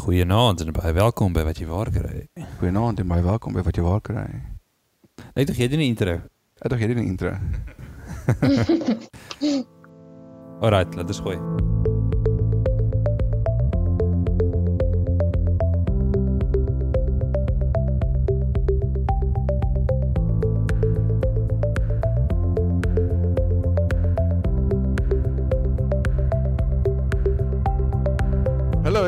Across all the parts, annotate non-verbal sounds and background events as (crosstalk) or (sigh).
Goeienaand en baie welkom by wat jy waar kry. Goeienaand en baie welkom by wat jy waar kry. Net tog jy doen 'n intro. Ek dink jy doen 'n intro. (laughs) Alright, laat ons gooi.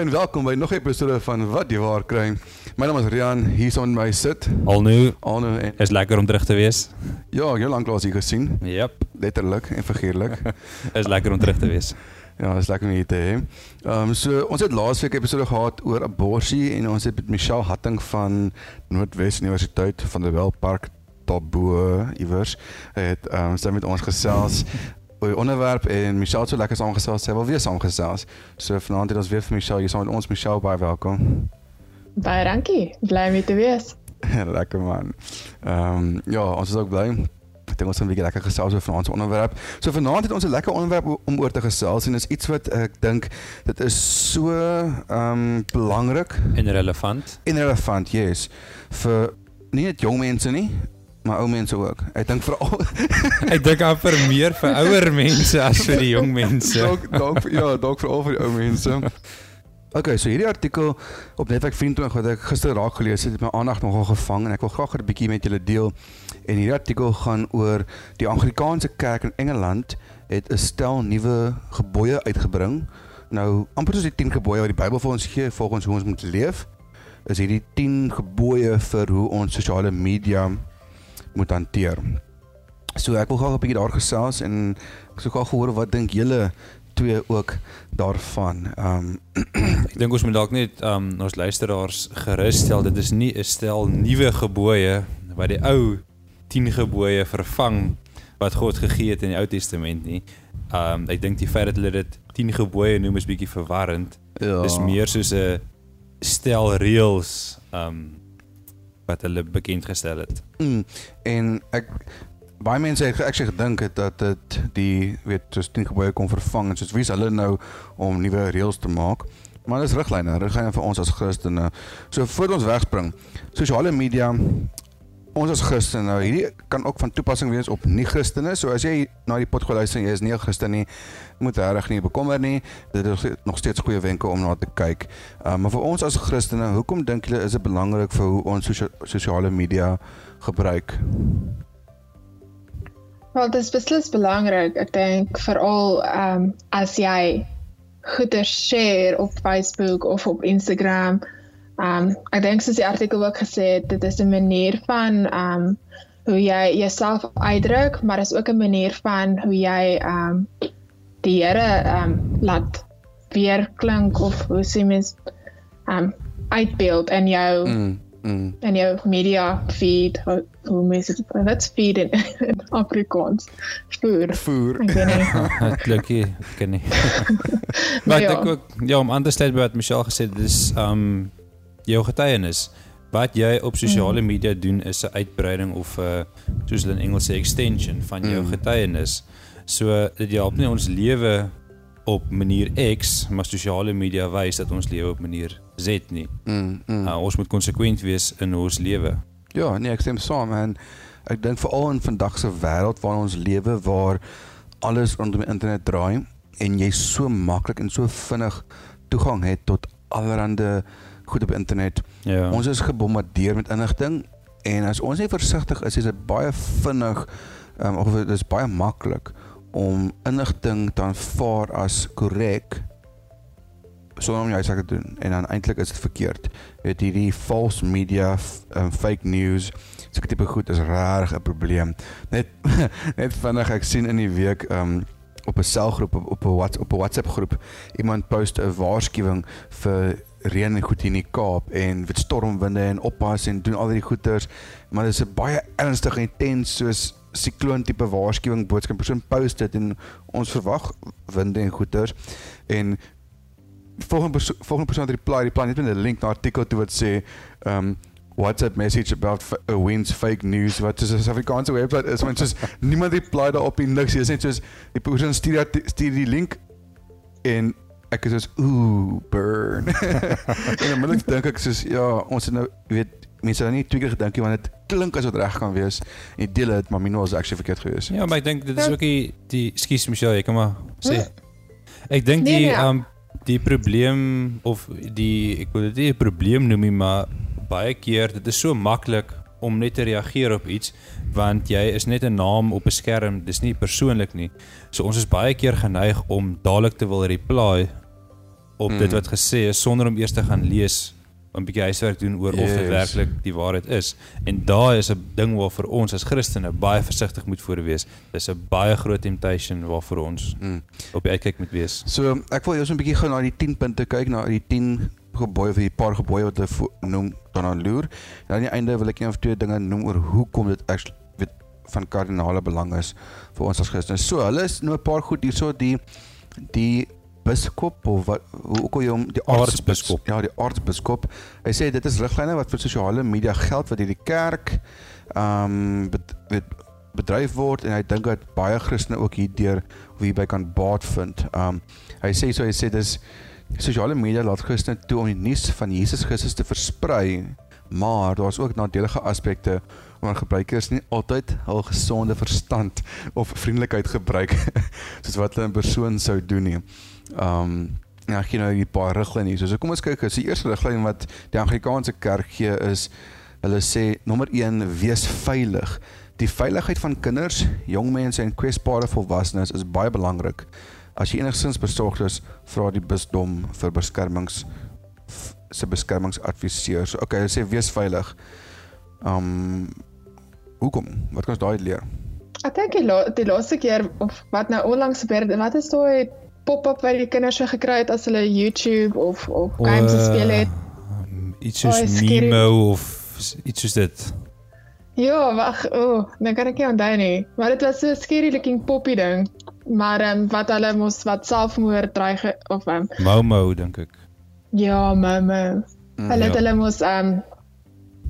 En welkom by nog 'n episode van wat jy waar kry. My naam is Rian, hier saam met my sit Al nou Arno en is lekker om terug te wees. ja, ek het jou lanklaas hier gesien, Yep, letterlik en figuurlik. (laughs) is lekker om terug te wees. ja, dis lekker om hier te hê. Ehm um, so ons het laasweek 'n episode gehad oor abortus en ons het met Michelle Hatting van Noordwes Universiteit van der Wel Park daarbo iewers het ehm um, sy met ons gesels oor die onderwerp en Michelle het so lekker saamgesels. Sy wil weer saamgesels. So vanaand het ons weer vir Michelle hier saam met ons. Michelle, baie welkom. Baie dankie. Bly om te wees. (laughs) lekker man. Ehm um, ja, ons is ook bly. Ek dink ons gaan 'n bietjie lekker gesels oor vanaand se onderwerp. So vanaand het ons 'n lekker onderwerp om oor te gesels en is iets wat ek dink dit is so ehm um, belangrik En relevant. en relevant, yes, vir nie net jong mense nie, maar ou mense ook. Ek dink veral Ek dink aan vir meer vir ouer mense as vir die jong mense. dalk dalk vir- ja, dalk veral vir die ou mense. Okay, so hierdie artikel op Netwerk 24 wat ek gister raak gelees het, het my aandag nogal gevang en ek wil graag 'n bietjie met julle deel. En hierdie artikel gaan oor die Anglikaanse Kerk in Engeland het 'n stel nuwe gebooie uitgebring. Nou, amper soos die 10 gebooie wat die Bybel vir ons gee volgens hoe ons moet leef, is hierdie 10 gebooie vir hoe ons sosiale media moet hanteer. So ek wil graag 'n bietjie daar gesels en ek sou graag hoor wat dink julle twee ook daarvan. Ehm um, (clears throat) Ek dink ons moet dalk net um ons luisteraars gerus stel dit is nie 'n stel nuwe gebooie wat die ou 10 gebooie vervang wat God gegee het in die Ou Testament nie. Um ek dink die feit dat hulle dit 10 gebooie noem is bietjie verwarrend. ja. Dis meer soos 'n stel reëls um wat hulle bekend gestel het. Mm, en ek baie mense het ek sê gedink het dat dit die weet soos 10 gebooie kon vervang en soos wie is hulle nou om nuwe reëls te maak? Maar dis riglyne, riglyne vir ons as Christene. So voor ons wegspring, sosiale media ons as Christene, nou hierdie kan ook van toepassing wees op nie-Christene. So as jy na die pot geluister en jy is nie 'n Christen nie, moet regtig nie bekommer nie. Dit is nog steeds goeie wenke om na te kyk. Uh, maar vir ons as Christene, hoekom dink julle is dit belangrik vir hoe ons sosio sosiale media gebruik? Wel, dit is beslis belangrik. Ek dink veral ehm um, as jy goeie share op Facebook of op Instagram. Um, ek dink soos die artikel ook gesê het, dit is 'n manier van um, hoe jy jouself uitdruk, maar is ook 'n manier van hoe jy um, die Here um, laat weer klink of hoe sê mens um, uitbeeld in jou Mm, mm. en jou media feed hoe, hoe mense dit wat's feed in, in (laughs) Afrikaans voer Voer. ek klink nie, (laughs) ken nie. (laughs) maar Maar ek ja. dink ook ja, om aan te sluit by wat Michelle gesê het, dis um jou getuienis. Wat jy op sosiale Mm. media doen is 'n uitbreiding of 'n soos hulle in Engels sê extension van jou Mm. getuienis. So dit help nie ons lewe op manier X, maar sosiale media wys dat ons lewe op manier Z nie. Mm, mm. Uh, ons moet konsekwent wees in ons lewe. Ja, nee, ek stem saam en ek dink veral in vandag se wêreld waarin ons lewe waar alles rondom die internet draai en jy so maklik en so vinnig toegang het tot allerlei goed op internet. Ja. Ons is gebombardeer met inligting en as ons nie versigtig is, is dit baie vinnig um, of dit is baie maklik om inligting te aanvaar as korrek sonder om jy sake te doen en dan eintlik is dit verkeerd. Jy weet hierdie false media, um, fake news, sulke tipe goed is regtig 'n probleem. Net (laughs) net vinnig ek sien in die week um op 'n selgroep op op 'n WhatsApp op 'n WhatsApp groep iemand post 'n waarskuwing vir reën en goed hier in die Kaap en met stormwinde en oppas en doen al die goeters maar dit is 'n baie ernstige en intens soos sikloon tipe waarskuwing boodskap. Persoon post dit en ons verwag winde en goeters en volgende perso volgende persoon het reply reply net met 'n link na artikel toe wat sê um WhatsApp message about uh, wins fake news wat is 'n Suid-Afrikaanse webwerf is want soos niemand reply daarop en niks. Is net soos die persoon stuur stuur die link en ek is soos ooh, burn. (laughs) en onmiddellik dink ek soos ja, ons het nou weet mense het nou nie twee keer gedink nie want dit klink asof dit reg kan wees. En die deel het maar Mino was actually verkeerd geweest. Ja, maar ek dink dit is ook die die ekskuus Michelle, jy kan maar sê. Ek dink Nee, die nee. um die probleem of die ek wil dit nie 'n probleem noem nie, maar baie keer dit is so maklik om net te reageer op iets want jy is net 'n naam op 'n skerm, dis nie persoonlik nie. So ons is baie keer geneig om dadelik te wil reply op mm. dit Mm. wat gesê is sonder om eers te gaan lees om 'n bietjie huiswerk doen oor yes. of dit werklik die waarheid is. En daai is 'n ding waarvoor ons as Christene baie versigtig moet voor wees. Dis 'n baie groot temptation waarvoor ons Mm. op die uitkyk moet wees. So ek wil eers 'n bietjie gou na die 10 punte kyk, na die 10 gebooie of die paar gebooie wat hulle noem daarna loer. En aan die einde wil ek een of twee dinge noem oor hoekom dit actually weet van kardinale belang is vir ons as Christene. So hulle is nou 'n paar goed hierso die die biskop of wat hoe al jy hom die Aartsbiskop. Ja, die aartsbiskop. Hy sê dit is riglyne wat vir sosiale media geld wat deur die kerk ehm um, bet, weet, bedryf word en hy dink dat baie Christene ook hierdeur of hierby kan baat vind. Um hy sê so hy sê dis sosiale media laat Christene toe om die nuus van Jesus Christus te versprei, maar daar's ook nadelige aspekte omdat gebruikers nie altyd hul gesonde verstand of vriendelikheid gebruik (laughs) soos wat hulle in persoon sou doen nie. Um ja, ek gee nou hier 'n paar riglyne hier. So kom ons kyk, as die eerste riglyn wat die Anglikaanse kerk gee is hulle sê nommer 1 wees veilig. Die veiligheid van kinders, jong mense en kwesbare volwassenes is baie belangrik. As jy enigstens besorgd is, vra die bisdom vir beskermings se beskermingsadviseur. So okay, hulle sê wees veilig. Um hoekom? Wat kan ons daai leer? Ek dink die, la die laaste keer of wat nou onlangs gebeur het, wat is daai pop-up wat die kinders so gekry het as hulle YouTube of of games gespeel het? Um, iets Oh, soos is scary. Mimo of iets soos dit. Ja, wag, o, oh, dan kan ek nie onthou nie. Maar dit was so 'n scary looking poppy ding. Maar ehm um, wat hulle mos wat selfmoord dreig of ehm um, Momo dink ek. ja, mamma. Mm, Hulle het ja. hulle mos ehm um,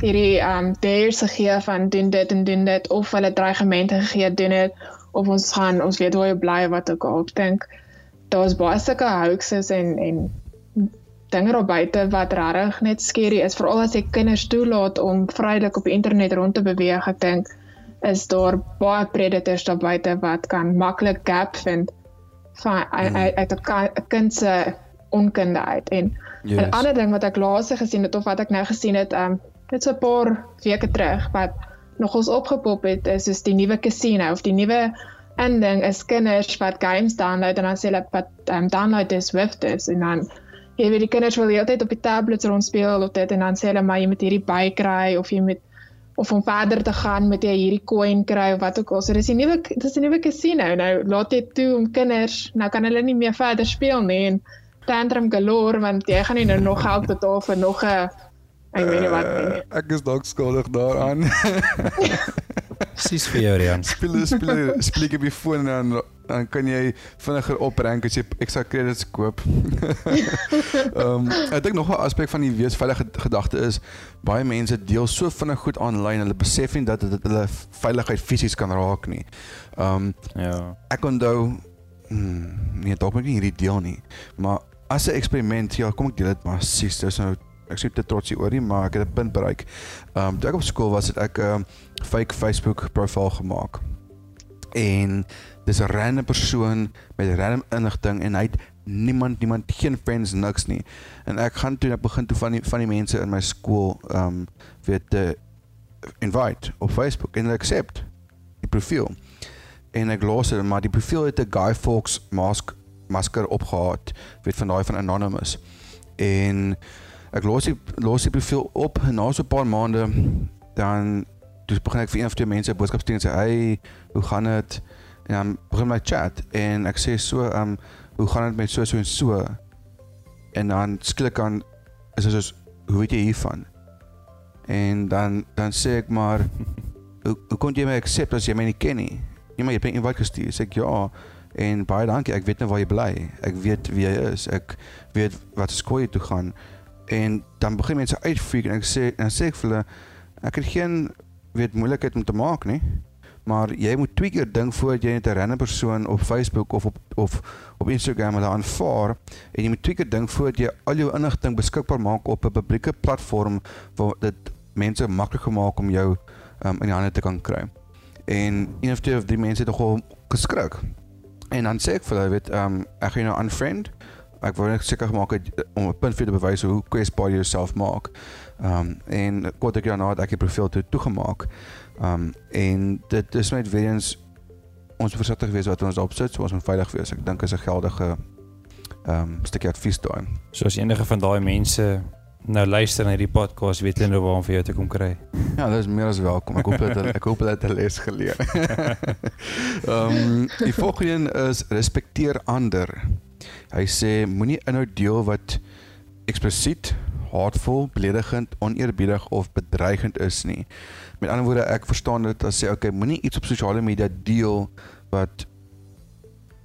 hierdie ehm um, dares gegee van doen dit en doen dit of hulle dreigemente gegee doen dit of ons gaan ons weet waar jy bly wat ook al. Ek dink daar's baie sulke hoaxes en en dinge daar buite wat regtig net skerry is veral as jy kinders toelaat om vrylik op die internet rond te beweeg. Ek dink is daar baie predators daar buite wat kan maklik gap vind van uit uit- uit 'n kind se onkunde uit en Yes. 'n ander ding wat ek laas gesien het of wat ek nou gesien het, um, dit so 'n paar weke terug wat nogals opgepop het, is soos die nuwe casino of die nuwe ending is kinders wat games download en dan sê hulle wat um, download dis Swift is en dan jy weet die kinders wil die hele tyd op die tablets rondspeel of dit en dan sê hulle maar jy moet hierdie by kry of jy moet of om verder te gaan met jy hierdie coin kry of wat ook al. So dis die nuwe dis 'n nuwe casino. Nou laat dit toe om kinders, nou kan hulle nie meer verder speel nie en tantrum galore want jy gaan nie nou nog geld betaal vir nog 'n ek weet nie wat nie. Uh, ek is dalk skuldig daaraan. (laughs) Presies vir jou Rian. speel speel speel op die foon en dan dan kan jy vinniger oprank as jy ekstra credits koop. (laughs) Ehm um, ek dink nog 'n aspek van die weesveilige gedagte is baie mense deel so vinnig goed aanlyn, hulle besef nie dat dit hulle veiligheid fisies kan raak nie. Ehm um, Ja. ek onthou hmm, nee, dalk moet ek nie hierdie deel nie, maar as 'n eksperiment, ja, kom ek deel dit maar sies, dis nou ek sê te trots hieroor nie, maar ek het 'n punt bereik. Ehm um, toe ek op skool was, het ek 'n um, fake Facebook profiel gemaak. En dis 'n random persoon met random inligting en hy het niemand niemand geen friends niks nie. En ek gaan toe ek begin toe van die van die mense in my skool ehm um, weet te invite op Facebook en accept die profiel. En ek los dit maar die profiel het 'n Guy Fawkes mask masker opgehad, weet van daai van Anonymous. En ek los die los die profiel op en na so 'n paar maande dan dus begin ek vir een of twee mense 'n boodskap stuur en sê, "Hey, hoe gaan dit?" En dan begin my chat en ek sê so, "Ehm, um, hoe gaan dit met so so en so?" En dan skielik dan is dit soos, "Hoe weet jy hiervan?" En dan dan sê ek maar, (laughs) "Hoe hoe kon jy my accept as jy my nie ken nie?" Ja, maar jy het my invite gestuur. Sê ek, "Ja." En baie dankie. Ek weet nou waar jy bly. Ek weet wie jy is. Ek weet wat skool jy toe gaan. En dan begin mense uitfreak en ek sê en sê ek vir hulle ek het geen weet moeilikheid om te maak nie. maar jy moet twee keer dink voordat jy net 'n random persoon op Facebook of op of op Instagram hulle aanvaar en jy moet twee keer dink voordat jy al jou inligting beskikbaar maak op 'n publieke platform waar dit mense maklik gemaak om jou um, in die hande te kan kry. En een of twee of drie mense het nogal geskrik. En dan sê ek vir hulle, weet, ehm um, ek gaan jou unfriend. Ek wou net seker gemaak het eh, om 'n punt vir te bewys hoe kwesbaar jy jouself maak. Ehm um, en kort ek daarna het ek die profiel toe toegemaak. Ehm um, en dit is net weer eens ons versigtig wees wat ons daarop sit, so ons moet veilig wees. Ek dink is 'n geldige ehm um, stukkie advies daai. So as enige van daai mense nou luister na hierdie podcast, weet hulle nou waar om vir jou te kom kry. (laughs) Ja, dis meer as welkom. Ek hoop dat ek hoop hulle het 'n les geleer. (laughs) Ehm um, die volgende is respekteer ander. Hy sê moenie inhoud deel wat eksplisiet, haatvol, beledigend, oneerbiedig of bedreigend is nie. Met ander woorde, ek verstaan dit as sê okay, moenie iets op sosiale media deel wat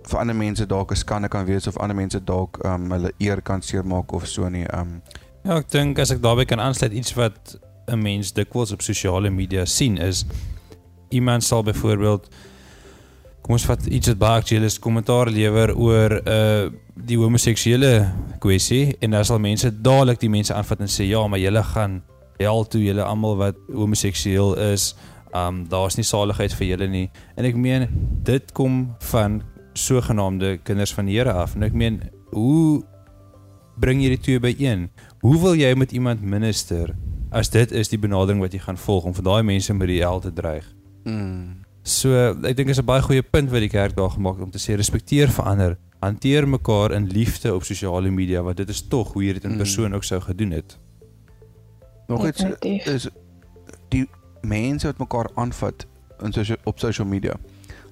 vir ander mense dalk 'n skande kan wees of ander mense dalk um, hulle eer kan seermaak of so nie. Um, Ja, ek dink as ek daarbey kan aansluit iets wat 'n mens dikwels op sosiale media sien is iemand sal byvoorbeeld kom ons vat iets wat baie aktueel is kommentaar lewer oor 'n uh, die homoseksuele kwessie en dan sal mense dadelik die mense aanvat en sê ja, maar julle gaan hel toe julle almal wat homoseksueel is. Um daar's nie saligheid vir julle nie. En ek meen dit kom van sogenaamde kinders van die Here af. En ek meen hoe bring jy die twee byeen? Hoe wil jy met iemand minister as dit is die benadering wat jy gaan volg om vir daai mense met die hel te dreig? mm, So ek dink is 'n baie goeie punt wat die kerk daar gemaak het om te sê respekteer verander, hanteer mekaar in liefde op sosiale media want dit is tog hoe jy dit in persoon ook sou gedoen het. nog iets is die mense wat mekaar aanvat in sosio op social media.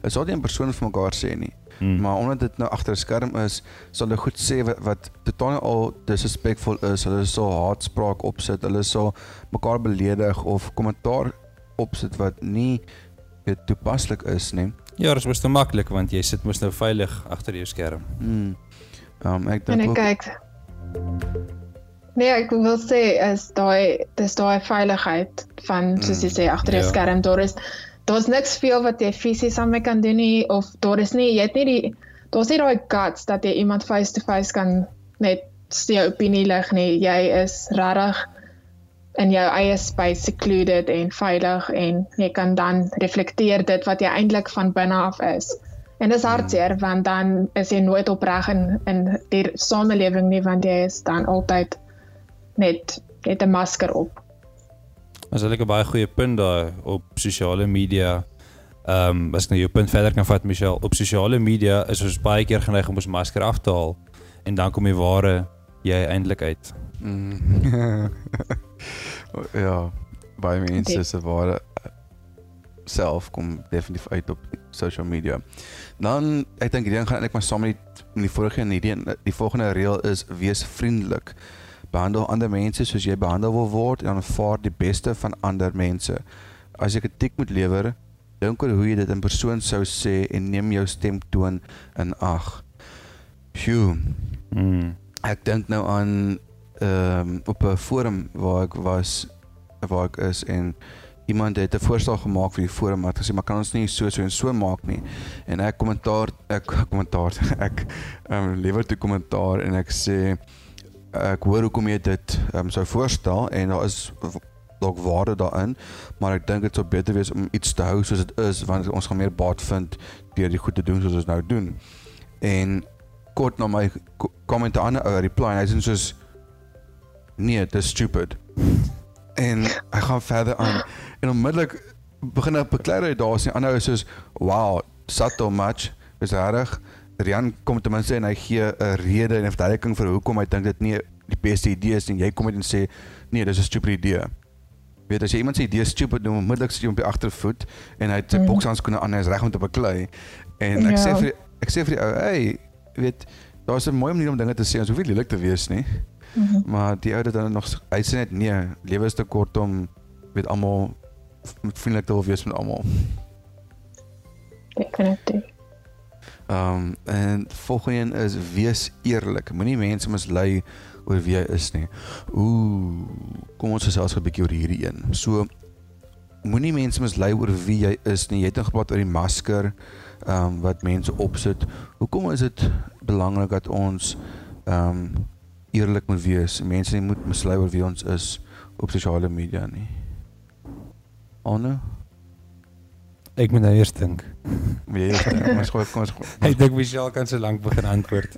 Hulle sal nie in persoon vir mekaar sê nie, Hmm. maar omdat dit nou agter 'n skerm is, sal hulle goed sê wat, wat totaal al disrespectful is. Hulle sal haatspraak opsit, hulle sal mekaar beledig of kommentaar opsit wat nie toepaslik is nie. Ja, dit is mos te maklik want jy sit mos nou veilig agter jou skerm. Hmm. Um, ek En dink ek ook kyk. Nee, ek wil sê is daai dis daai veiligheid van soos jy Mm, sê agter 'n ja. skerm daar is daar's niks veel wat jy fisies aan my kan doen nie of daar is nie jy het nie die daar's nie daai guts dat jy iemand face to face kan net jou opinie lig nie. Jy is regtig in jou eie space secluded en veilig en jy kan dan reflekteer dit wat jy eintlik van binne af is. En dis hartseer want dan is jy nooit opreg in in die samelewing nie want jy is dan altyd net net 'n masker op. Dis eintlik 'n baie goeie punt daar op sosiale media. Ehm um, as ek nou jou punt verder kan vat Michelle, op sosiale media is ons baie keer geneig om ons masker af te haal en dan kom die ware jy eintlik uit. Mm. (laughs) ja, baie mense Def- se ware self kom definitief uit op social media. Dan ek dink hierdie een gaan eintlik maar saam met die, met die vorige en hierdie die volgende reël is wees vriendelik. Behandel ander mense soos jy behandel wil word en aanvaar die beste van ander mense. As jy kritiek moet lewer, dink oor hoe jy dit in persoon sou sê en neem jou stemtoon in ag. Phew, Mm. Ek dink nou aan ehm um, op 'n forum waar ek was waar ek is en iemand het 'n voorstel gemaak vir die forum maar het gesê maar kan ons nie so so en so maak nie. En ek kommentaar ek (laughs) kommentaar ek ehm um, lewer toe kommentaar en ek sê ek hoor hoekom jy dit ehm um, sou voorstel en daar is dalk waarde daarin, maar ek dink dit sou beter wees om iets te hou soos dit is want ons gaan meer baat vind deur die goed te doen soos ons nou doen. En kort na my comment 'n ander ou reply en hy sê soos nee, dit is stupid. En hy gaan verder aan en onmiddellik begin hy beklei hy daar sien ander ou is soos wow, subtle much. Is reg. Rian kom ten minste en hy gee 'n rede en 'n verduideliking vir hoekom hy dink dit nie die beste idee is en jy kom met en sê nee, dis 'n stupid idee. Weet as jy iemand se idee stupid noem, onmiddellik sit jy op die agtervoet en hy het sy Mm. bokshandskoene aan en is reg om te beklei. En ek Ja. sê vir die- ek sê vir die ou, hey, weet daar's 'n mooi manier om dinge te sê. Ons hoef nie lelik te wees nie. Mm -hmm. Maar die ou het dan nog hy sê net nee, lewe is te kort om weet almal vriendelik te wil wees met almal. Definitief. Ehm um, en volgende een is wees eerlik. Moenie mense mislei oor wie jy is nie. Ooh, kom ons gesels 'n bietjie oor hierdie een. So moenie mense mislei oor wie jy is nie. Jy het net gepraat oor die masker ehm um, wat mense opsit. Hoekom is dit belangrik dat ons ehm um, eerlik moet wees? Mense nie moet mislei oor wie ons is op sosiale media nie. Anne, Ek moet nou eers dink. wie jy kom ons gooi kom ons gooi. (laughs) Ek dink Michelle kan so lank begin antwoord.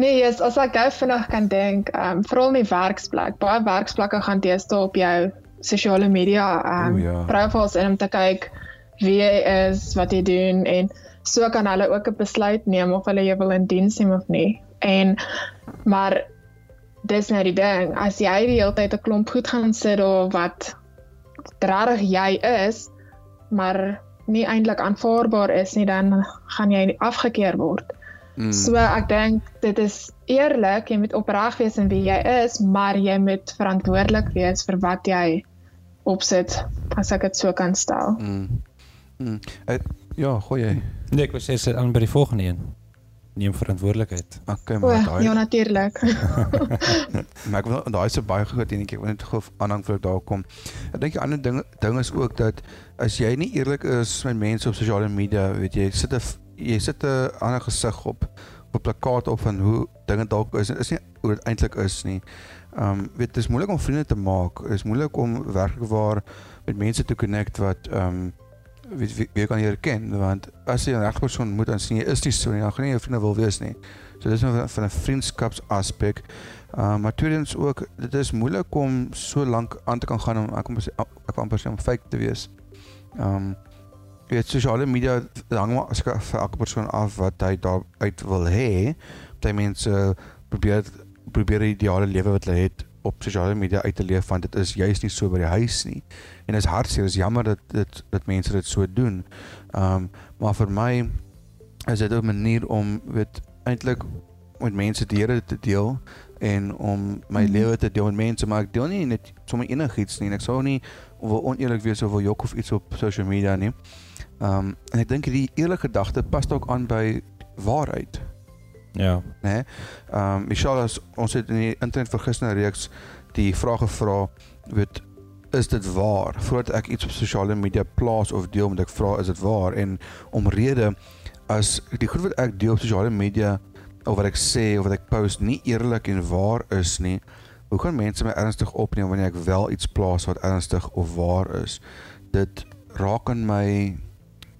Nee, yes, as ek gou vinnig kan dink, ehm um, veral in die werksplek. Baie werksplekke gaan deesdae op jou sosiale media ehm O, um, ja. profiles in om te kyk wie jy is, wat jy doen en so kan hulle ook 'n besluit neem of hulle jou wil in diens neem of nie. En maar dis nou die ding, as jy die hele tyd 'n klomp goed gaan sit daar wat regtig jy is, maar nie eintlik aanvaarbaar is nie, dan gaan jy afgekeur word. Mm. So ek dink dit is eerlik, jy moet opreg wees in wie jy is, maar jy moet verantwoordelik wees vir wat jy opsit, as ek dit so kan stel. Mm. Mm. Ek, ja, gooi jy. Nee, ek wou sê sit aan by die volgende een. Neem verantwoordelikheid. Okay, O, maar daai ja natuurlik. (laughs) Maar ek wil daai is 'n baie groot enetjie. Wil net gou aanhang voor ek daar kom. Ek dink die ander ding ding is ook dat as jy nie eerlik is met mense op sosiale media, weet jy, jy sit 'n jy sit 'n ander gesig op op 'n plakkaat op van hoe dinge dalk is en is nie hoe dit eintlik is nie. Um weet dit is moeilik om vriende te maak. Dit is moeilik om werklik waar met mense te connect wat um weet wie, kan jy herken want as jy 'n regte persoon moet dan sien jy is nie so nie, dan gaan nie jou vriende wil wees nie. So dis van- van 'n vriendskapsaspek. Uh, maar tweedens ook dit is moeilik om so lank aan te kan gaan om ek kom ek kan amper sê om fake te wees. Um jy weet sosiale media hang maar as ek vir elke persoon af wat hy daar uit wil hê. Party mense probeer probeer die ideale lewe wat hulle het op sosiale media uit te leef want dit is juist nie so by die huis nie. En is hartseer, is jammer dat dit dat mense dit so doen. Um maar vir my is dit 'n manier om weet eintlik met mense die Here te deel en om my Mhm. lewe te deel met mense maar ek deel nie net sommer enigiets nie en ek sou nie wil oneerlik wees of wil jok of iets op social media nie. Um en ek dink die eerlike gedagte pas ook aan by waarheid, Ja. né? Um Michelle as ons het in die internet vir gister reeks die vraag gevra, weet is dit waar? Voordat ek iets op sosiale media plaas of deel, moet ek vra is dit waar? En omrede as die goed wat ek deel op sosiale media of wat ek sê of wat ek post nie eerlik en waar is nie, hoe kan mense my ernstig opneem wanneer ek wel iets plaas wat ernstig of waar is? Dit raak aan my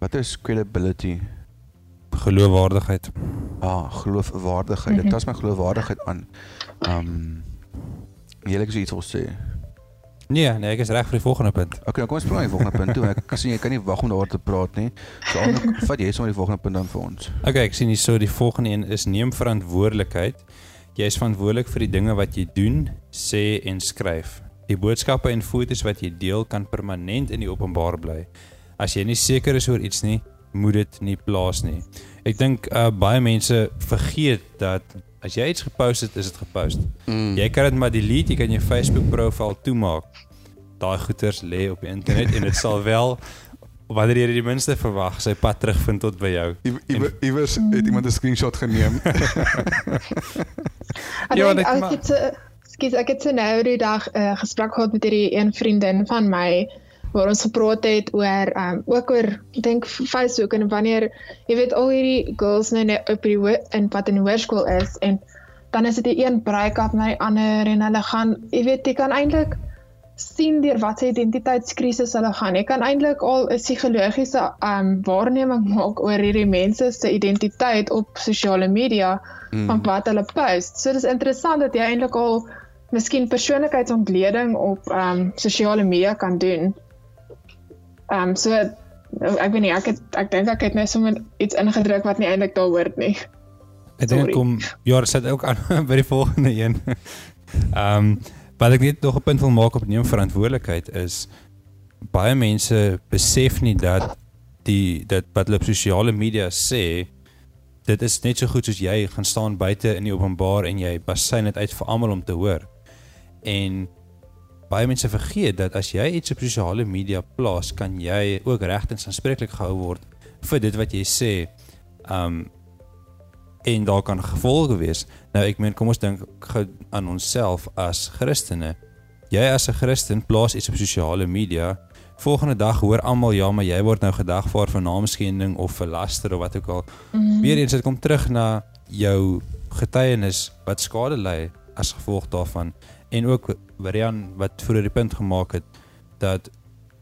wat is credibility? Geloofwaardigheid. Ah, geloofwaardigheid. Dit Mhm. tas my geloofwaardigheid aan. Um jy ek iets wil sê. Nee, nee, ek is reg vir die volgende punt. Okay, nou kom ons praat die volgende punt toe. Ek sien jy kan nie wag om daaroor te praat nie. So Anne, vat jy sommer die volgende punt dan vir ons. Okay, ek sien hier so die volgende een is neem verantwoordelikheid. Jy is verantwoordelik vir die dinge wat jy doen, sê en skryf. Die boodskappe en foto's wat jy deel kan permanent in die openbaar bly. As jy nie seker is oor iets nie, moet dit nie plaas nie. Ek dink uh, baie mense vergeet dat as jy iets gepost het, is dit gepost. Mm. Jy kan dit maar delete, jy kan jou Facebook profiel toemaak. Daai goeters lê op die internet en dit sal wel wanneer jy dit die minste verwag, sy pad terugvind tot by jou. iewers het iemand 'n screenshot geneem. (laughs) Ja, dit ek ma- het so skus ek het so nou die dag 'n uh, gesprek gehad met hierdie een vriendin van my waar ons gepraat het oor um ook oor dink Facebook en wanneer jy weet al hierdie girls nou net op die in wat in hoërskool is en dan is dit die een break-up na die ander en hulle gaan jy weet jy kan eintlik sien deur wat se identiteitskrisis hulle gaan. Jy kan eintlik al 'n psigologiese um waarneming maak oor hierdie mense se identiteit op sosiale media Mm. van wat hulle post. So dis interessant dat jy eintlik al miskien persoonlikheidsontleding op um, sosiale media kan doen. Ehm um, so ek weet nie ek het ek dink ek het net sommer iets ingedruk wat nie eintlik daar hoort nie. Ek dink kom ja, dit sit ook aan (laughs) by die volgende een. Ehm um, wat ek net nog 'n punt wil maak op neem verantwoordelikheid is baie mense besef nie dat die dat wat hulle op sosiale media sê dit is net so goed soos jy gaan staan buite in die openbaar en jy basyn dit uit vir almal om te hoor. En baie mense vergeet dat as jy iets op sosiale media plaas, kan jy ook regtens aanspreeklik gehou word vir dit wat jy sê. Um en daar kan gevolge wees. Nou ek meen kom ons dink aan onsself as Christene. jy as 'n Christen plaas iets op sosiale media. Volgende dag hoor almal ja, maar jy word nou gedagvaar vir naamskending of vir laster of wat ook al. Mm -hmm. Weereens dit kom terug na jou getuienis wat skade ly as gevolg daarvan en ook Marian wat vroeër die punt gemaak het dat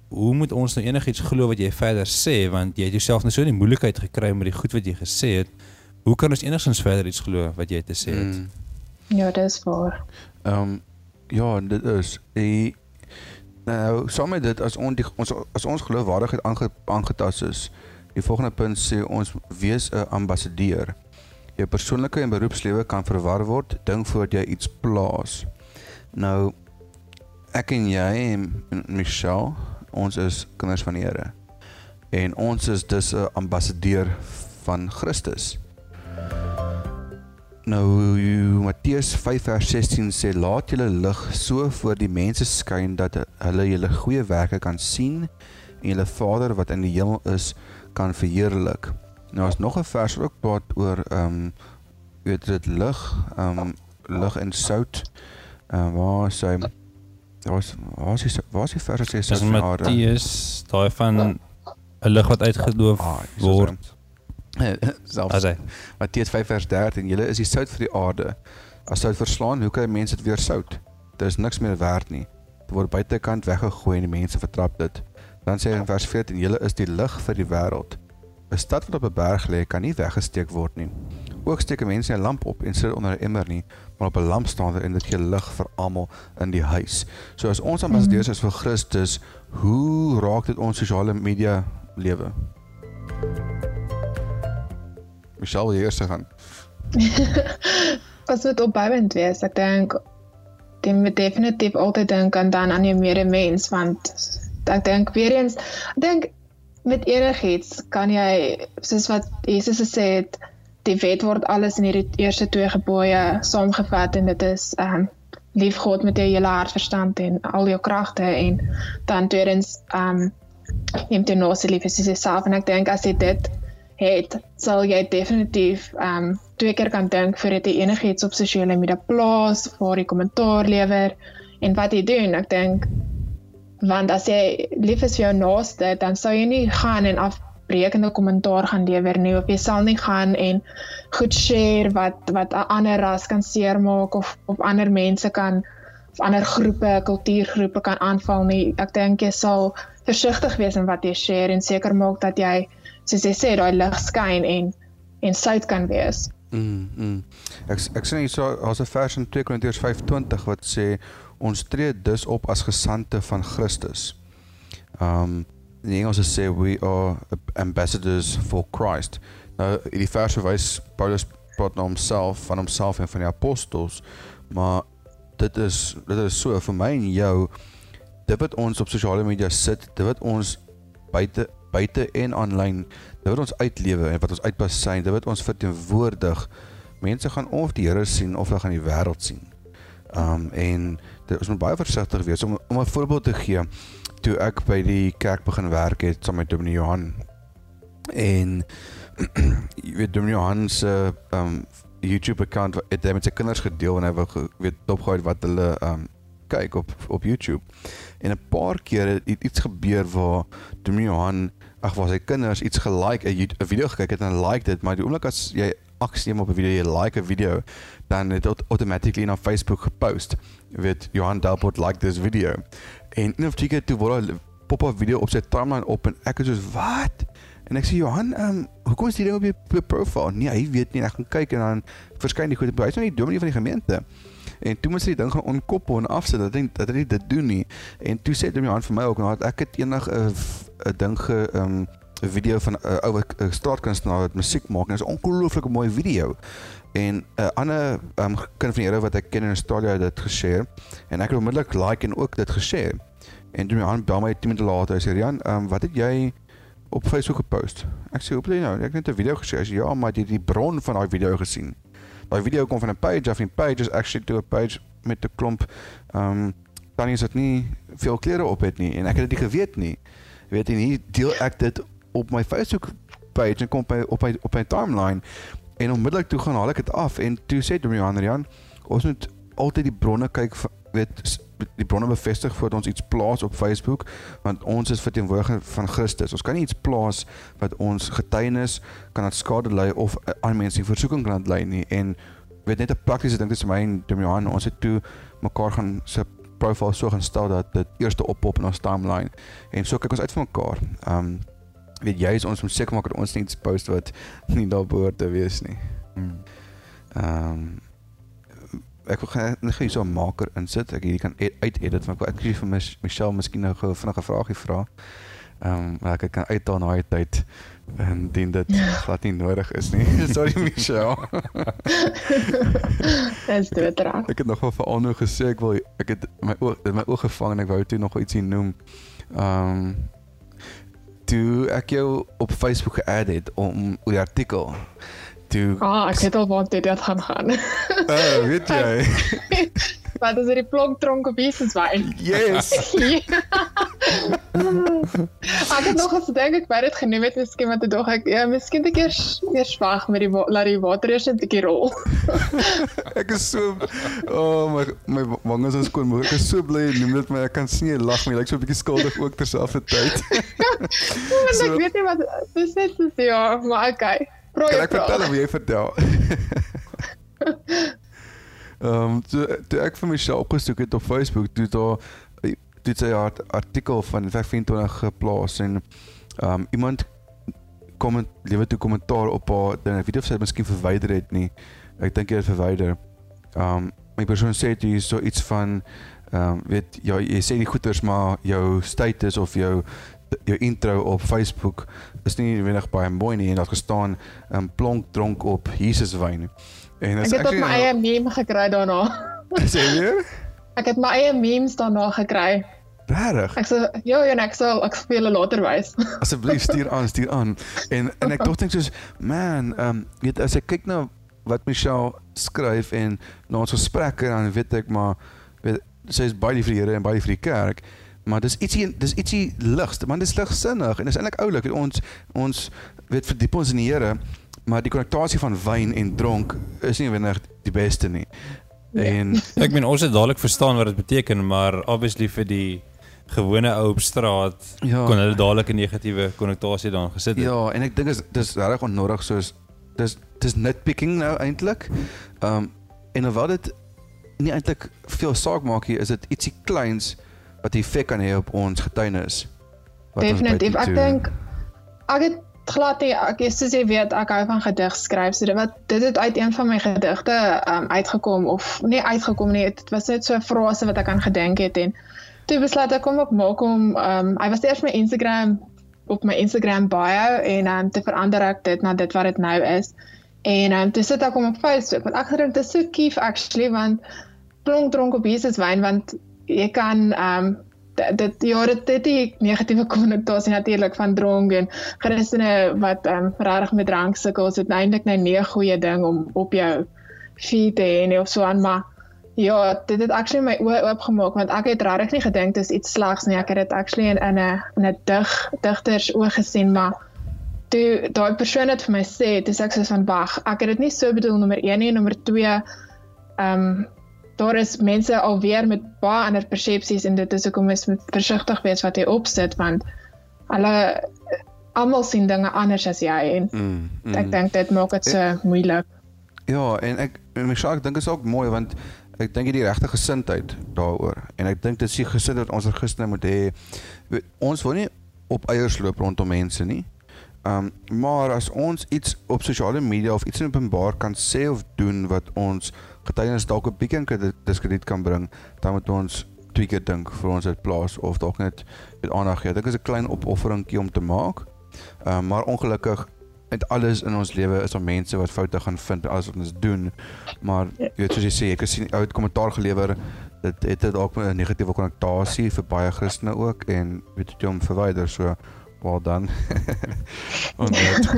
hoe moet ons nou enigiets glo wat jy verder sê want jy het jouself nou so in die moeilikheid gekry met die goed wat jy gesê het. Hoe kan ons enigstens verder iets glo wat jy te sê het? Mm. Ja, dis waar. Ehm um, ja, dit is die nou saam met dit as ons die, ons as ons geloofwaardigheid aange, aangetast is. Die volgende punt sê ons wees 'n ambassadeur. Jou persoonlike en beroepslewe kan verwar word ding voordat jy iets plaas. Nou ek en jy en Michelle, ons is kinders van die Here. En ons is dus 'n ambassadeur van Christus. Nou Matteus 5 vers 16 sê laat julle lig so voor die mense skyn dat hulle julle goeie werke kan sien en julle Vader wat in die hemel is kan verheerlik. Nou is nog 'n vers wat ook praat oor ehm um, weet dit lig, ehm um, lig en sout. Ehm uh, waar sê was was is was die vers sê sout Matteus daai van 'n lig wat uitgedoof ah, word. (laughs) selfs Matteus 5 vers 13 julle is die sout vir die aarde. As sout verslaan hoe kan mense dit weer sout? Daar is niks meer werd nie. Dit word buitekant weggegooi en die mense vertrap dit. Dan sê hy in vers 14 julle is die lig vir die wêreld. 'n stad wat op 'n berg lê kan nie weggesteek word nie ook steek mense 'n lamp op en sit onder 'n emmer nie maar op 'n lampstander en dit gee lig vir almal in die huis so as ons ambassadeurs is vir Christus hoe raak dit ons sosiale media lewe Michelle wil eers gaan. (laughs) As dit opbouend wees, ek dink jy moet definitief altyd dink aan dan aan jou medemens want ek dink weer eens ek dink met enigiets kan jy soos wat Jesus gesê het die wet word alles in hierdie eerste twee gebooie saamgevat en dit is ehm um, lief God met jou hele hart verstand en al jou kragte en dan tweedens ehm um, neem nou se lief as jouself en ek dink as jy dit het, sal jy definitief ehm um, twee keer kan dink voordat jy enigiets op sosiale media plaas, waar jy kommentaar lewer en wat jy doen. Ek dink want as jy lief is vir jou naaste, dan sou jy nie gaan en afbreekende kommentaar gaan lewer nie of jy sal nie gaan en goed share wat wat 'n ander ras kan seermaak of of ander mense kan of ander groepe, kultuurgroepe kan aanval nie. Ek dink jy sal versigtig wees in wat jy share en seker maak dat jy soos jy sê daai lig skyn en en sout kan wees. Mm. mm. Ek ek sê hier so as 'n vers in 2 Korintiërs 5:20 wat sê ons tree dus op as gesande van Christus. Um in Engels sê we are ambassadors for Christ. Nou in die vers verwys Paulus praat na homself van homself en van die apostels, maar dit is dit is so vir my en jou dit wat ons op sosiale media sit, dit wat ons buite buite en aanlyn dit wat ons uitlewe en wat ons uitbasyn dit wat ons verteenwoordig. Mense gaan of die Here sien of hulle gaan die wêreld sien. Um en dit, ons moet baie versigtig wees om om 'n voorbeeld te gee toe ek by die kerk begin werk het saam met Dominee Johan en (clears throat) jy weet Dominee Johan se um YouTube account het hy met sy kinders gedeel en hy wou weet dopgehou wat hulle um kyk op op YouTube. En 'n paar keer het iets gebeur waar Dominee Johan ag waar sy kinders iets gelike 'n video gekyk het en like dit, maar die oomblik as jy aksie op 'n video, jy like 'n video, dan het dit automatically na Facebook gepost. Jy weet Johan Delport like this video. En in 'n ticket toe word 'n pop-up video op sy timeline op en ek is soos wat? En ek sê Johan, ehm um, hoekom is dit op jou profile? Nee, hy weet nie. Ek gaan kyk en dan verskyn die goed. Hy's nou nie dominee van die gemeente. En toe moet sy die ding gaan onkoppel en afsit. Ek dink dat hy dit doen nie. En toe sê my hand vir my ook nou ek het eendag 'n 'n ding ge ehm 'n video van 'n ou straatkunstenaar wat musiek maak en dit is 'n ongelooflike mooi video. En 'n uh, ander um, kind van die Here wat ek ken in Australië het dit geshare en ek het onmiddellik like en ook dit geshare. En toe my hand bel my 10 minute later hy sê ehm um, wat het jy op Facebook gepost? Ek sê, "Hoe bly nou? Ek het net 'n video geshare." Hy sê, "Ja, maar jy het die bron van daai video gesien." Daai video kom van 'n page of 'n page is actually to a page met 'n klomp ehm um, dan is dit nie veel klere op het nie en ek het dit nie geweet nie. Weet jy nie deel ek dit op my Facebook page en kom by op my op my timeline en onmiddellik toe gaan haal ek dit af en toe sê Damian Jan ons moet altyd die bronne kyk weet die bronne bevestig voordat ons iets plaas op Facebook want ons is verteenwoordiger van Christus. Ons kan nie iets plaas wat ons getuienis kan aan skade lei of aan mense in versoeking kan lei nie en weet net 'n praktiese ding tussen my en Damian ons het toe mekaar gaan se profiel so gaan stel dat dit eerste oppop in ons timeline en so kyk ons uit vir mekaar. Um weet jy is ons moet seker maak dat ons iets post wat nie daar behoort te wees nie. Hmm. Ehm um, ek wil net net hier so 'n maker insit. Ek hierdie kan ed uit edit want ek wil ek vir Mich Michelle miskien nou gou vinnige vragie vra. Ehm um, maar ek kan uithaal na hy tyd en dien dit (laughs) glad nie nodig is nie. (laughs) Sorry Michelle. (laughs) Dis dit reg. ek het nogal vir Anu gesê ek wil ek het my oog my oog gevang en ek wou toe nog ietsie noem. Ehm um, toe ek jou op Facebook geadd het om oor die artikel toe Ah, ek het al wat dit gaan gaan. uh, weet jy (laughs) Wat is dit plonk tronk op Jesus wyn? yes (laughs) ek het nog gedink ek wou dit genoem het miskien wat dog ek ja, miskien 'n keer eers wag met die laat die water eers 'n bietjie rol. (laughs) ek is so oh my my wange is skoon maar ek is so bly jy noem dit my ek kan sien jy lag my lyk so 'n bietjie skuldig ook terselfdertyd Want So- ek weet nie wat dis net so ja, maar okay. Probeer. kan ek vertel of jy vertel Ehm um, toe, toe ek vir Michelle opgesoek het op Facebook toe daar toe sy haar artikel van 25 geplaas en ehm um, iemand kom lewe toe kommentaar op haar ding ek weet of sy dit miskien verwyder het nie ek dink jy het verwyder ehm um, my persoon sê dit hier so iets van ehm um, weet ja jy sê die goeters maar jou status of jou jou intro op Facebook is nie wenig baie mooi nie en daar gestaan 'n um, plonk dronk op Jesus wyn. En Ek is het op my eie meme gekry daarna. (laughs) sê jy? Ek het my eie memes daarna gekry. Regtig? Ek sê ja, ja, ek sal ek speel later wys. (laughs) Asseblief stuur aan, stuur aan. En en ek dink soos man, ehm um, weet as ek kyk na wat Michelle skryf en na ons gesprekke dan weet ek maar weet sy is baie lief vir die Here en baie lief vir die kerk. Maar dis ietsie dis ietsie ligs, man dis ligsinnig en dis eintlik oulik ons ons weet verdiep ons in die Here, maar die konnektasie van wyn en dronk is nie wenig die beste nie. Nee. En (laughs) Ek meen ons het dadelik verstaan wat dit beteken, maar obviously vir die gewone ou op straat ja, kon hulle dadelik 'n negatiewe konnotasie daarin gesit het. Ja, en ek dink is dis regtig onnodig soos dis dis nitpicking nou eintlik. Ehm um, en alhoewel dit nie eintlik veel saak maak nie, is dit ietsie kleins wat effek kan hê op ons getuienis. Definitief. Ek dink ek het glad nie ek is soos jy weet ek hou van gedig skryf. So dit wat dit het uit een van my gedigte um, uitgekom of nie uitgekom nie. Dit was net so 'n frase wat ek aan gedink het en toe besluit ek om op maak om um, hy was eers my Instagram op my Instagram bio en um, te verander ek dit na dit wat dit nou is. En um, toe sit ek hom op Facebook want ek gedink dit is so kief actually want plonk dronk op Jesus wyn want jy kan um dit- dit ja dit dit die negatiewe konnotasie natuurlik van dronk en Christene wat um regtig met drank sukkel dit eintlik nou nie 'n goeie ding om op jou feed te hê of so aan maar ja dit het actually my oë oopgemaak want ek het regtig nie gedink dit is iets slegs nie. Ek het dit actually in 'n in 'n dig digters oë gesien maar toe daai persoon het vir my sê dis ek sê van wag ek het dit nie so bedoel nommer 1 nie nommer 2 ehm daar is mense alweer met baie ander persepsies en dit is hoekom mens moet versigtig wees wat jy opsit want hulle almal sien dinge anders as jy en Mm, mm. ek dink dit maak dit so moeilik. Ja, en ek en Michelle, ek dink is ook mooi want ek dink jy die regte gesindheid daaroor en ek dink dit is die gesindheid wat ons as Christene moet hê. Ons wil nie op eiers loop rondom mense nie. Um maar as ons iets op sosiale media of iets in openbaar kan sê of doen wat ons getuienis dalk 'n bietjie in kredi- diskrediet kan bring, dan moet ons twee keer dink voor ons dit plaas of dalk net met aandag gee. Dit is 'n klein opofferingkie om te maak. Um maar ongelukkig met alles in ons lewe is daar mense wat foute gaan vind in alles wat ons doen. Maar jy weet soos jy sê, ek het sien ou het kommentaar gelewer dit het dit dalk 'n negatiewe konnotasie vir baie Christene ook en weet jy hom verwyder so wel dan. en dit.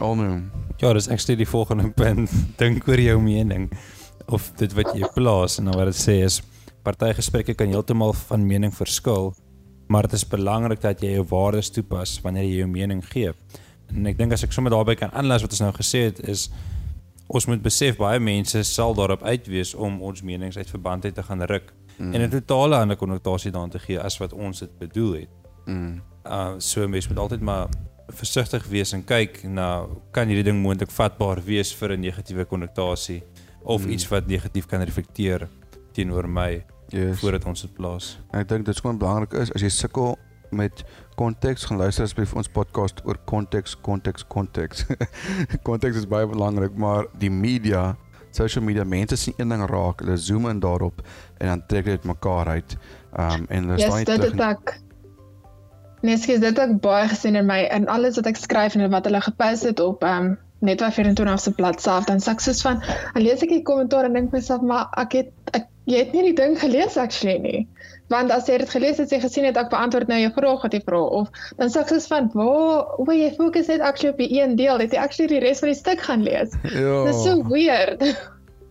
Al nou. Ja, dis actually die volgende (laughs) punt. Dink oor jou mening of dit wat jy plaas en dan wat dit sê is partygesprekke kan heeltemal van mening verskil, maar dit is belangrik dat jy jou waardes toepas wanneer jy jou mening gee. En ek dink as ek sommer daarbey kan aanlas wat ons nou gesê het is ons moet besef baie mense sal daarop uit wees om ons menings uit verband uit te gaan ruk. mm. en 'n totale ander konnotasie daaraan te gee as wat ons dit bedoel het. Mm. Uh so mens moet altyd maar versigtig wees en kyk na kan hierdie ding moontlik vatbaar wees vir 'n negatiewe konnotasie of Mm. iets wat negatief kan reflekteer teenoor my Yes. voordat ons dit plaas. Ek dink dit is gewoon belangrik is as jy sukkel met konteks gaan luister asseblief ons podcast oor konteks, konteks, konteks. (laughs) konteks is baie belangrik, maar die media, social media, mense sien een ding raak, hulle zoom in daarop en dan trek dit mekaar uit. Um en hulle staan Yes, nie dit terug. het ek Skielik dit ek baie gesien in my in alles wat ek skryf en wat hulle gepost het op um, Netwerk 24 se bladsy self dan sê ek soos van dan lees ek die kommentaar en dink myself maar ek het ek jy het nie die ding gelees actually nie. Want as jy dit gelees het, jy gesien het ek beantwoord nou jou vraag wat jy vra of dan sê ek soos van waar hoe jy fokus net actually op die een deel, het jy actually die res van die stuk gaan lees. (laughs) Ja. Dit is so weird.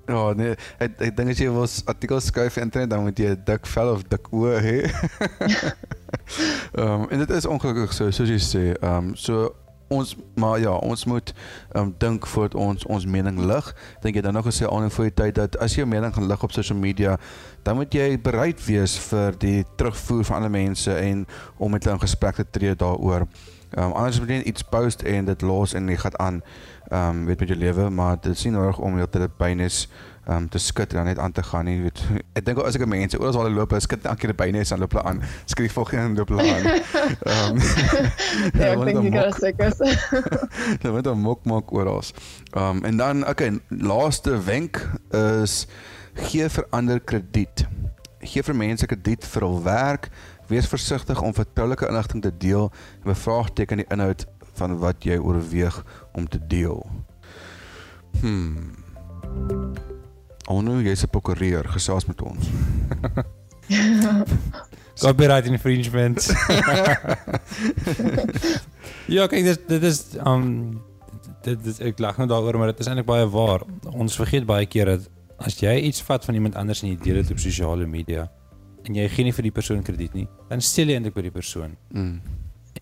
Ja, nee, ek ek dink as jy wil artikels skryf vir internet dan moet jy 'n dik vel of dik oë hê. (laughs) (laughs) Ehm um, en dit is ongelukkig so soos jy sê. Ehm um, so ons maar ja, ons moet ehm um, dink voordat ons ons mening lig. Dink jy dan nog gesê aan voor die tyd dat as jy jou mening gaan lig op social media, dan moet jy bereid wees vir die terugvoer van ander mense en om met hulle in gesprek te tree daaroor. Ehm um, anders moet jy net iets post en dit los en jy gaan aan ehm um, weet met jou lewe, maar dit nie nodig om heeltyd bynes ehm um, te skud en dan net aan te gaan nie, weet. (laughs) Ek dink as ek mense oral waar hulle loop, hulle skud elke keer bynes aan loop hulle aan. Skud die volgende en loop hulle aan. (laughs) Ehm Ja, (laughs) ek want dink dan jy mok- kan seker is. Hulle moet dan mok maak oral. Ehm um, en dan okay, laaste wenk is gee vir ander krediet. Gee vir mense krediet vir hul werk. Wees versigtig om vertroulike inligting te deel en bevraagteken die inhoud van wat jy oorweeg om te deel. Hmm. Onu, jy's 'n prokureur, gesels met ons. (laughs) Copyright infringement. (laughs) ja, kyk dit dit is um dit, dit ek lag nou daaroor maar dit is eintlik baie waar. Ons vergeet baie keer dat as jy iets vat van iemand anders en jy deel dit op sosiale media en jy gee nie vir die persoon krediet nie, dan steel jy eintlik by die persoon. Mm.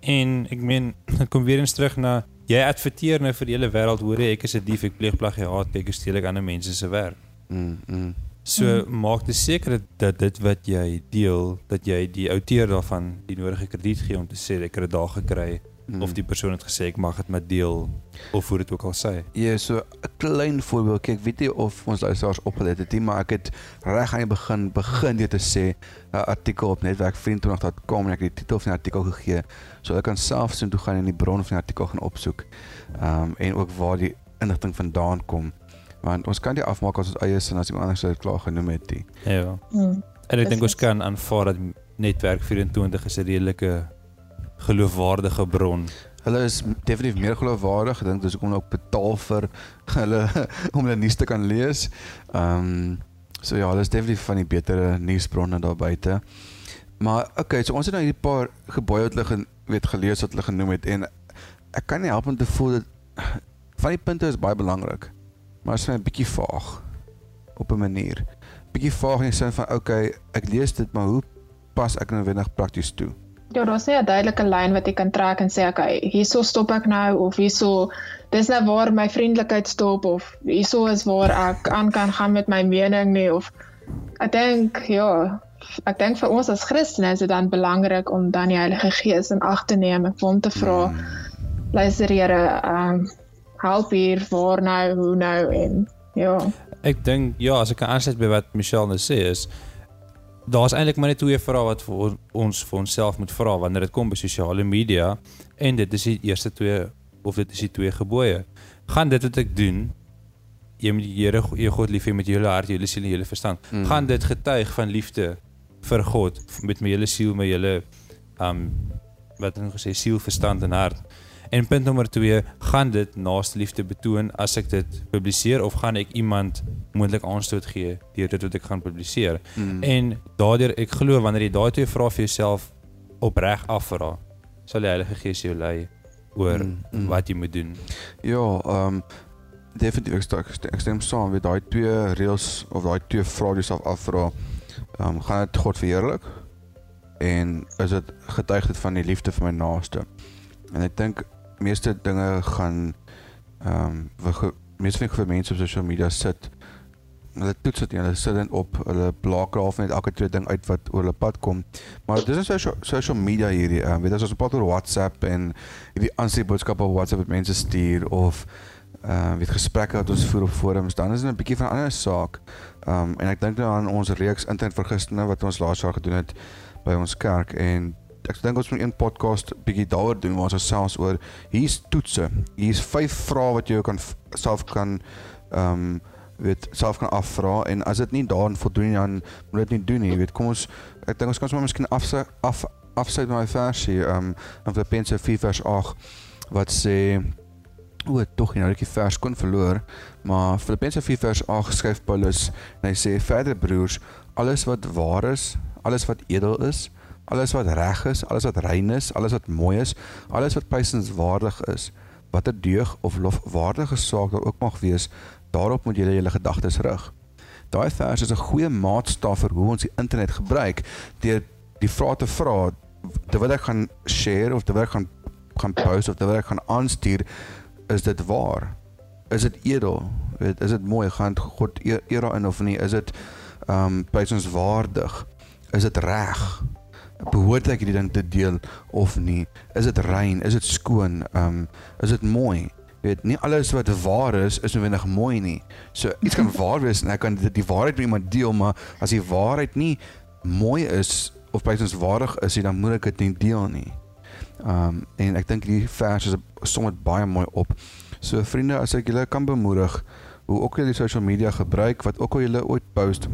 En ek meen (laughs) dit kom weer eens terug na jy adverteer nou vir die hele wêreld hoor jy ek is 'n dief, ek pleeg plagiaat, hoe steel ek ander mense se werk. Mm. mm. So mm. maak dit seker dat, dit wat jy deel, dat jy die outeur daarvan die nodige krediet gee om te sê ek het dit daar gekry Mm. of die persoon het gesê ek mag dit met deel of hoe dit ook al sê. Ja, so 'n klein voorbeeld. Ek weet nie of ons luisteraars opgelet het nie, maar ek het reg aan die begin begin dit te sê 'n artikel op netwerk 24.com en ek het die titel van die artikel gegee. So ek kan self sien toe gaan en die bron van die artikel gaan opsoek. Ehm um, en ook waar die inligting vandaan kom. Want ons kan dit afmaak as ons eie sin as iemand anders dit klaar genoem het. Die. Ja. Hmm. En ek dink ons kan aanvaar dat netwerk 24 is 'n redelike geloofwaardige bron. Hulle is definitief meer geloofwaardig. Ek dink dis hoekom hulle ook betaal vir (laughs) hulle om hulle nuus te kan lees. Ehm um, so ja, hulle is definitief van die betere nuusbronne daar buite. Maar okay, so ons het nou hierdie paar gebooie wat hulle gen, weet gelees wat hulle genoem het en ek kan nie help om te voel dat van die punte is baie belangrik. Maar is vir my 'n bietjie vaag op 'n manier. Bietjie vaag in die sin van okay, ek lees dit, maar hoe pas ek nou wendig prakties toe? Ja, daar's nie 'n duidelike lyn wat jy kan trek en sê okay, hierso stop ek nou of hierso dis nou waar my vriendelikheid stop of hierso is waar ek (laughs) aan kan gaan met my mening nie of ek dink ja, ek dink vir ons as Christene is dit dan belangrik om dan die Heilige Gees in ag te neem en hom te vra, Mm. luister Here, ehm um, help hier waar nou, hoe nou en ja. Ek dink ja, as ek kan aansluit by wat Michelle nou sê is daar's eintlik maar net twee vrae wat vir ons, vir onsself moet vra wanneer dit kom by sosiale media en dit is die eerste twee of dit is die twee gebooie. Gaan dit wat ek doen jy moet die Here jou God lief hê met jou hele hart, jou hele siel en jou hele verstand. Mm. Gaan dit getuig van liefde vir God met my hele siel, my hele um wat ek nou gesê siel, verstand en hart. En punt nommer 2, gaan dit naaste liefde betoon as ek dit publiseer of gaan ek iemand moontlik aanstoot gee deur dit wat ek gaan publiseer? Mm. En daardeur ek glo wanneer jy daai twee vrae vir jouself opreg afvra, sal die Heilige Gees jou lei oor Mm, mm, wat jy moet doen. Ja, ehm um, definitief ek stem, ek stem, ek stem saam met daai twee reëls of daai twee vrae wat jy self afvra. Ehm um, gaan dit God verheerlik? En is dit getuig dit van die liefde vir my naaste? En ek dink meeste dinge gaan ehm um, meeste van die mense op sosiale media sit hulle toets dit. Hulle sit dit op. Hulle blaker half net elke twee ding uit wat oor hulle pad kom. Maar dis is social media hierdie. Ehm weet as ons praat oor WhatsApp en hierdie aansie boodskappe op WhatsApp wat mense stuur of uh weet gesprekke wat ons voer op forums, dan is dit 'n bietjie van 'n ander saak. Um en ek dink nou aan ons reeks internet vir Christene wat ons laas jaar gedoen het by ons kerk en ek dink ons moet een podcast bietjie daaroor doen waar ons selfs oor hier's toetse. Hier's vyf vrae wat jy kan self kan um weet self kan afvra en as dit nie daarin voldoen dan moet dit nie doen nie. Jy weet kom ons ek dink ons kan sommer miskien af af afsluit met my versie um in Filippense 4 vers 8 wat sê O, tog nou ek die vers kon verloor, maar Filippense 4 vers 8 skryf Paulus en hy sê verder broers, alles wat waar is, alles wat edel is, alles wat reg is, alles wat rein is, alles wat mooi is, alles wat prysenswaardig is, watter deug of lofwaardige saak daar ook mag wees, daarop moet julle julle gedagtes rig. Daai vers is 'n goeie maatstaf vir hoe ons die internet gebruik deur die vrae te vra terwyl ek gaan share of terwyl ek gaan gaan post of terwyl ek gaan aanstuur is dit waar? Is dit edel? Weet, is dit mooi? Gaan God eer daarin of nie? Is dit ehm um, prysenswaardig? Is dit reg? Behoort ek hierdie ding te deel of nie? Is dit rein? Is dit skoon? Ehm um, is dit mooi? Weet, nie alles wat waar is is noodwendig mooi nie. So iets kan (laughs) waar wees en ek kan die, die waarheid met iemand deel, maar as die waarheid nie mooi is of prysenswaardig is, dan moet ek dit nie deel nie. Um en ek dink hierdie vers is som dit baie mooi op. So vriende, as ek julle kan bemoedig hoe ook julle social media gebruik, wat ook al julle ooit post,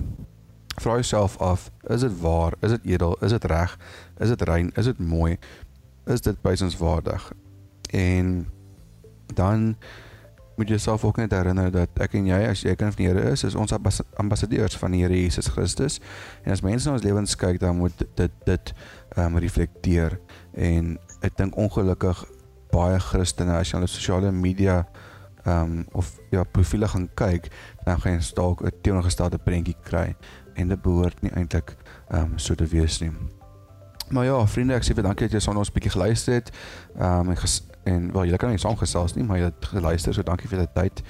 vra jouself af, is dit waar? Is dit edel? Is dit reg? Is dit rein? Is dit mooi? Is dit prysenswaardig? En dan moet jy jouself ook net herinner dat ek en jy as jy kind van die Here is, is ons ambassadeurs van die Here Jesus Christus. En as mense na ons lewens kyk, dan moet dit dit ehm um, reflekteer en ek dink ongelukkig baie Christene as jy op sosiale media ehm um, of ja profile gaan kyk, dan gaan jy dalk 'n teenoorgestelde prentjie kry en dit behoort nie eintlik ehm um, so te wees nie. Maar ja, vriende, ek sê vir dankie dat jy son ons bietjie geluister het. Ehm um, en en wel julle kan nie saamgesels nie, maar jy het geluister, so dankie vir die tyd.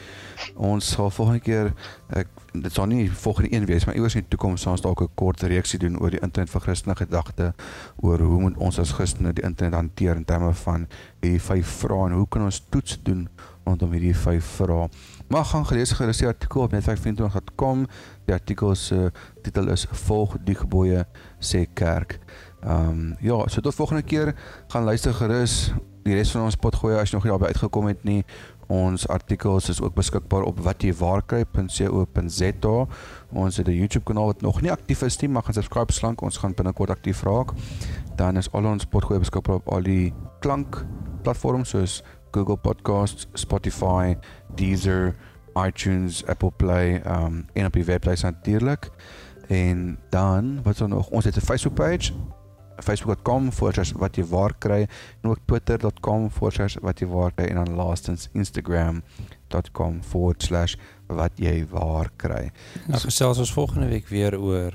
Ons sal volgende keer ek dit sal nie volgende een wees, maar iewers in die toekoms sal ons dalk 'n kort reeksie doen oor die internet vir Christelike gedagte oor hoe moet ons as Christene die internet hanteer in terme van hierdie vyf vrae en hoe kan ons toets doen rondom hierdie vyf vrae. Maar gaan gelees gerus die artikel op net524.com. Die artikel se uh, titel is Volg die gebooie sê kerk. Ehm um, ja, so tot volgende keer gaan luister gerus die res van ons potgooi as jy nog nie daarby uitgekom het nie. Ons artikels is ook beskikbaar op watjywaarkry.co.za. Ons het 'n YouTube kanaal wat nog nie aktief is nie, maar gaan subscribe slank. Ons gaan binnekort aktief raak. Dan is al ons potgooi beskikbaar op al die klank platforms soos Google Podcasts, Spotify, Deezer, iTunes, Apple Play, um en op die webwerf natuurlik. En dan wat ons nog, ons het 'n Facebook page facebook.com voorsers wat jy waar kry en ook twitter.com voorsers wat jy waar kry en dan laastens instagram.com voorsers wat jy waar kry. Nou gesels ons volgende week weer oor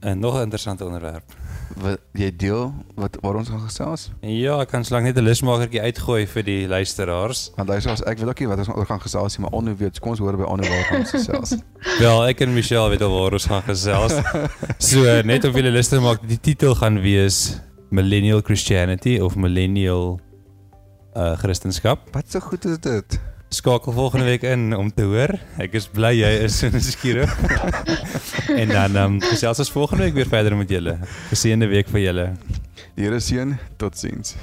'n nog interessante onderwerp wat jy deel wat waar ons gaan gesels? Ja, ek kan slank net 'n lusmakertjie uitgooi vir die luisteraars. Want as ek weet ook nie wat ons oor gaan gesels nie, maar onno weet, kom ons hoor by onno waar ons gesels. (laughs) Wel, ek en Michelle weet al waar ons gaan gesels. (laughs) so net om julle lus te maak, die titel gaan wees Millennial Christianity of Millennial uh Christendom. Wat so goed is dit? Skakel volgende week in om te hoor. Ek is bly jy is so nuuskierig. (laughs) en dan ehm um, gesels ons volgende week weer verder met julle. Geseënde week vir julle. Die Here seën. Totsiens.